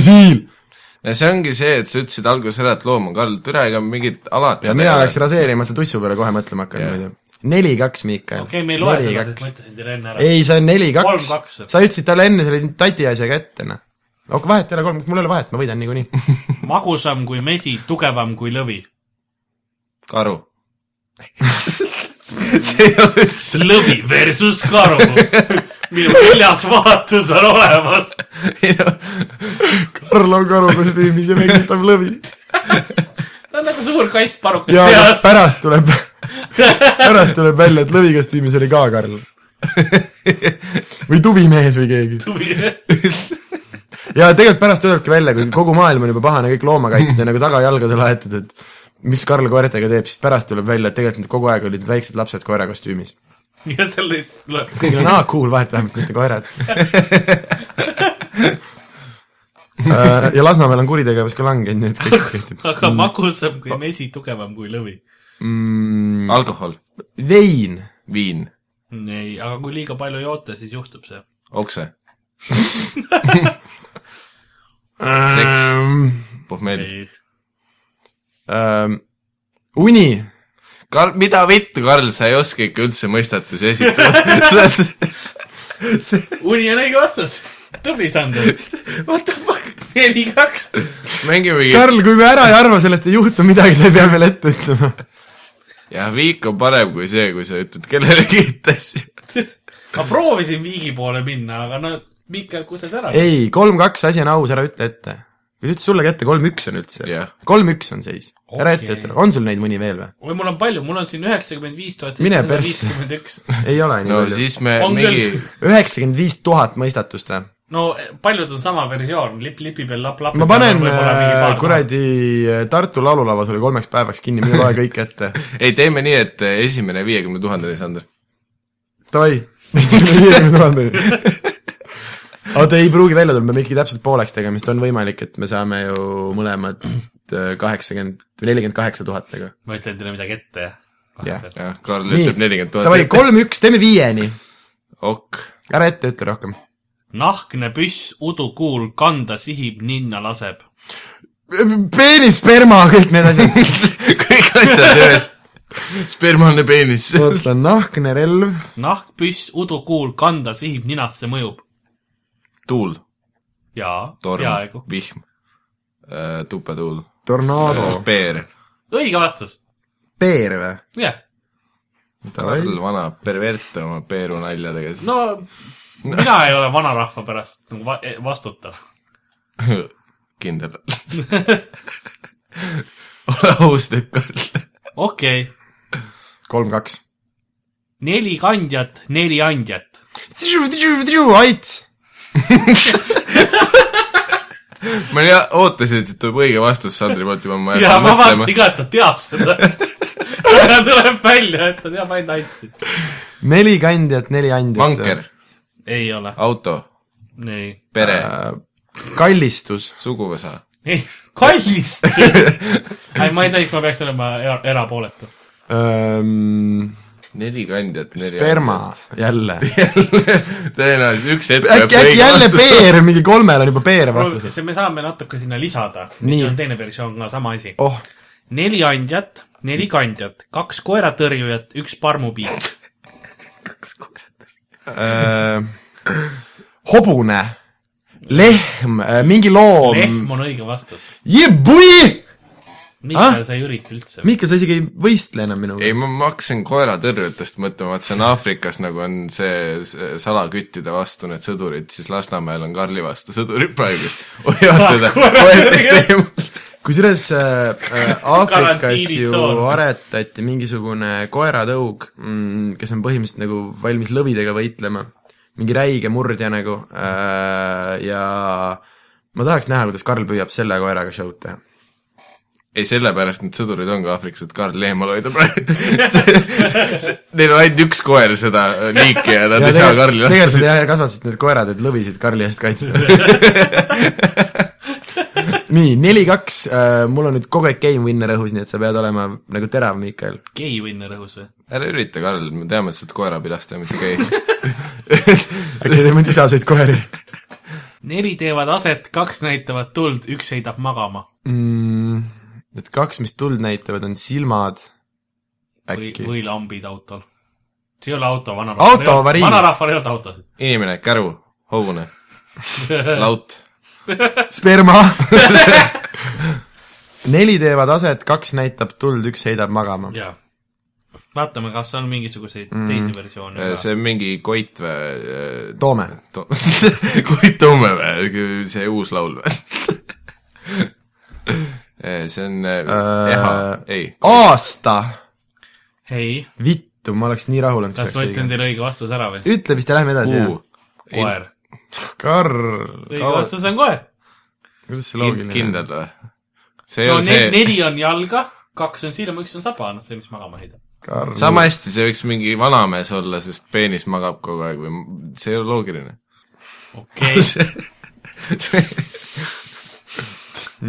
siil. ja see ongi see, et sa ütlesid alguses ära, et loom on kall, türa ega mingit alati ja mina oleks raseerimata tussu peale kohe mõtlema hakanud Jah. muidu. neli-kaks, Miikael. okei, me ei loe seda, sest ma ütlesin teile enne ära. ei, see on neli-kaks Kolm-kaks.. sa ütlesid talle enne selle tati asjaga ette, noh. aga vahet ei ole, kolm, mul ei ole vahet, ma võidan niikuinii. [laughs] magusam kui mesi, tugevam kui lõvi. karu. [laughs] see ei ole üldse, lõvi versus karu. minu neljas vaatus on olemas. Karl on karukostüümis ja megistab lõvi. ta on nagu suur kassparukas ja peas. pärast tuleb, pärast tuleb välja, et lõvikostüümis oli ka Karl. või tuvimees või keegi. ja tegelikult pärast tulebki välja, kui kogu maailm on juba pahane, kõik loomakaitsjad on nagu tagajalgadele aetud, et mis Karl koertega teeb, siis pärast tuleb välja, et tegelikult kogu aeg olid väiksed lapsed koerakostüümis. ja selle siis tuleb. siis kõigil on, aa, cool, vahet vähemalt mitte koerad. [laughs] ja Lasnamäel on kuritegevus ka langenud, nii et kõik kehtib aga magusam kui mesi, tugevam kui lõvi. mm,. alkohol, vein, viin, ei, aga kui liiga palju joote, siis juhtub see. okse, ähm, pohmell. ei, ähm, uni, Karl, mida vittu, Karl, sa ei oska ikka üldse mõistatusi esitada. [laughs] uni on õige vastus. tubli, Sander. what the fuck, neli, kaks. mängimegi, Karl, kui me ära ei arva, sellest ei juhtu midagi, sa ei pea meile ette ütlema. jah, viik on parem kui see, kui sa ütled kellelegi [laughs] ette asju. ma proovisin viigi poole minna, aga no Miikal kused ära. ei, kolm-kaks, asi on aus, ära ütle ette. kui ta ütles sulle kätte, kolm-üks on üldse Jah.. kolm-üks on seis. ära ette Okei. ütle, on sul neid mõni veel või? oi, mul on palju, mul on siin üheksakümmend viis tuhat Mine seitsesada viiskümmend üks. [laughs] ei ole nii no palju. siis me On mingi küll., üheksakümmend viis tuhat mõistatust või? No paljud on sama versioon, lipp lipi peal, lapp lapi ma panen äh, kuradi äh, Tartu laululava sulle kolmeks päevaks kinni, mine loe kõik ette. [laughs] ei teeme nii, et eh, esimene viiekümne tuhandeni, Sander. Davai, [laughs] esimene viiekümne tuhandeni. [laughs] oota, ei pruugi välja tulla, me peame ikkagi täpselt pooleks tegema, sest on võimalik, et me saame ju mõlemad äh, kaheksakümmend või nelikümmend kaheksa tuhat nagu. ma ütlen teile midagi ette, jah Jah. Karl ütleb nelikümmend Davai, tuhat. kolm-üks, teeme viieni. ok, ära ette ütle rohkem. Nahkne püss udukuul kanda sihib, ninna laseb. peenis, sperma, kõik need asjad. [laughs] kõik asjad ühes. spermaalne peenis. oota, nahkne relv, nahkpüss udukuul kanda sihib, ninasse mõjub. tuul, jaa, peaaegu., vihm, tupetuul, tornaado, peer. õige vastus, peer või? jah. Davai. Karl, vana pervert oma peeru naljadega. no mina ei ole vanarahva pärast nagu va vastutav. [laughs] kindel. ole aus nüüd, Karl. okei okay., kolm-kaks. neli kandjat, neli andjat. aits. ma ja, ootasin, et siit tuleb õige vastus Sandri poolt juba, ma ja ma vaatasin ka, et ta teab seda. [laughs] aga tuleb välja, et ta teab ainult antsi. neli kandjat, neli andjat. vanker, ei ole, auto, ei, pere, Äh, kallistus. suguvõsa, ei, kallist. [laughs] ei, ma ei tea, ma peaks olema era- erapooletu. neli kandjat, neli sperma, jälle. tõenäoliselt üks hetk äkki, äkki jälle peer, mingi kolmel on juba peer vastus. me saame natuke sinna lisada. Nii. siin on teine versioon ka sama asi. oh, neli andjat, neli kandjat, kaks koeratõrjujat, üks parmupiir. hobune, lehm, mingi loom. lehm on õige vastus. Jebui! Mihkel, sa ei ürita üldse. Mihkel, sa isegi ei võistle enam minuga ei, ma, ma hakkasin koeratõrjujatest mõtlema, et see on Aafrikas nagu on see, see salaküttide vastu need sõdurid, siis Lasnamäel on Karli vastu sõdurid praegu. hoiavad teda koertest eemal. Kusjuures äh, äh, [laughs] Aafrikas ju aretati mingisugune koeratõug mm,, kes on põhimõtteliselt nagu valmis lõvidega võitlema. mingi räige murdja nagu äh, ja ma tahaks näha, kuidas Karl püüab selle koeraga show'd teha. ei, sellepärast need sõdurid ongi Aafrikas, et Karli eemal hoida praegu. [laughs] Neil on ainult üks koer seda liiki ja nad ja ei saa tegelikult Karli tegelikult lasta nad. jah kasvatasid need koerad, et lõvisid Karli eest kaitsta. [laughs] nii, neli-kaks, mul on nüüd kogu aeg game winner õhus, nii et sa pead olema nagu terav, Miikael. gei winner õhus või? ära ürita, Karl, me teame, et sa oled koerapilastaja, mitte gei. [laughs] äkki teeme isaseid koeri neli teevad aset, kaks näitavad tuld, üks heidab magama. mm,? Need kaks, mis tuld näitavad, on silmad. äkki. või lambid autol. see ei ole auto, vanarahval. Autoavarii. vanarahval ei olnud autosid. inimene, käru, hobune, laut, sperma [laughs] neli teevad aset, kaks näitab tuld, üks heidab magama. jaa. vaatame, kas on mingisuguseid Mm. teisi versioone ka. see on mingi Koit või? Toome. To- [laughs] Koit Toome või, see uus laul või? [laughs] see on äh, Eha, ei, aasta. ei, vittu, ma oleks nii rahul olnud, kas ma ütlen teile õige vastuse ära või? ütle vist ja lähme edasi, kuu, koer. Karl, õige vastus on koer. kuidas see loogiline kindel või? see ei no ole ne- see, neli on jalga, kaks on silma, üks on saba, noh see, mis magama heidab. Karl. sama hästi see võiks mingi vanamees olla, sest peenis magab kogu aeg või see ei ole loogiline. okei,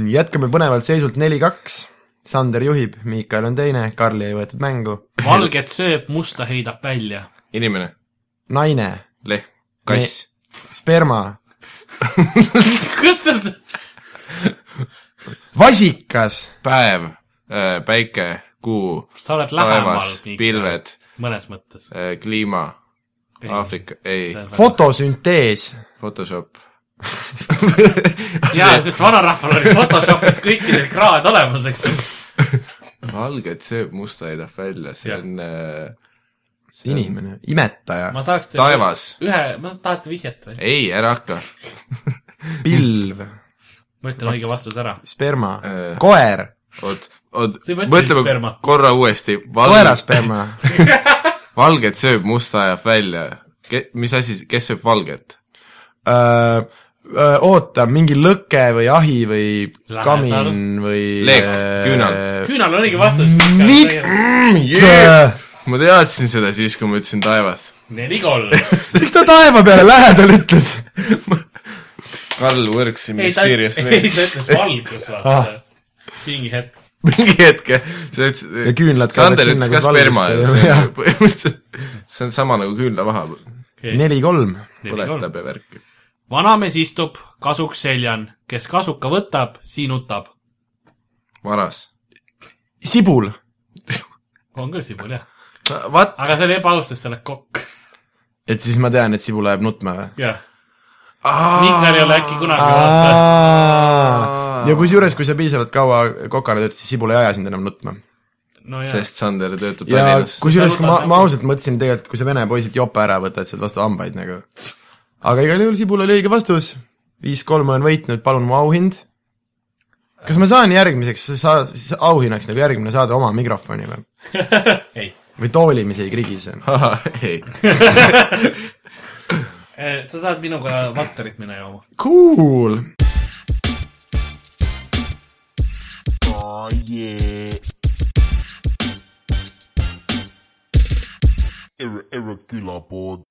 [laughs] jätkame põnevalt seisult neli-kaks. Sander juhib, Miikael on teine, Karli ei võetud mängu. valget sööb, musta heidab välja. inimene, naine, lehm, kass, sperma, [laughs] kus sa, vasikas, päev, päike, kuu, sa oled lähemal taevas, pilved, mõnes mõttes. kliima, Aafrika, ei, fotosüntees, Photoshop, [laughs] jaa, sest vanarahval oli Photoshopis kõikidel kraad olemas, eks ju. valget sööb, musta heidab välja, see Jah. on, inimene, imetaja, ma saaks teile taevas. ühe, ma tahate vihjet või? ei, ära hakka. [laughs] pilv, ma ütlen õige vastuse ära. sperma Äh., koer, oot, oot mõtleme sperma. korra uuesti. koera sperma, [laughs] valget sööb, musta ajab välja. mis asi, kes sööb valget? oota, mingi lõke või ahi või Lähedal. kamin või Leek, küünal. küünal on õige vastus. Mit- Yeah! Ma teadsin seda siis, kui ma ütlesin taevas. neli kolm. miks ta taeva peale lähedal ütles? Karl Works in ei, ta, Mysterious ei, Ways. ta ütles valgus, vaata. mingi hetk. mingi hetk, sa ütlesid. Ja küünlad Sander ütles ka sperma ei see on põhimõtteliselt, see on sama nagu küünlavaha, neli-kolm, põletab ja värk. vanamees istub, kasuks seljan, kes kasuka võtab, siinutab. varas. sibul, on küll sibul, jah. What? aga see oli ebaaustus, sa oled kokk. et siis ma tean, et sibul läheb nutma või? jah. Mikler ei ole äkki kunagi vaata. ja kusjuures, kui sa piisavalt kaua kokana töötad, siis sibul ei aja sind enam nutma. no sest Sander töötab ja Tallinnas. kusjuures, kui ma Sa, ma ausalt mõtlesin tegelikult, kui sa vene poisilt jope ära võtad, saad vastu hambaid nagu. aga igal juhul sibul oli õige vastus. viis-kolm olen võitnud, palun mu auhind. kas ma saan järgmiseks sa-, auhinnaks nagu järgmine saade oma mikrofoni või? [laughs] ei. Või tooli, mis ei krigise? ei, [laughs] sa saad minuga Valterit minna jooma. Cool. Oh yeah. Ir- Irregular board.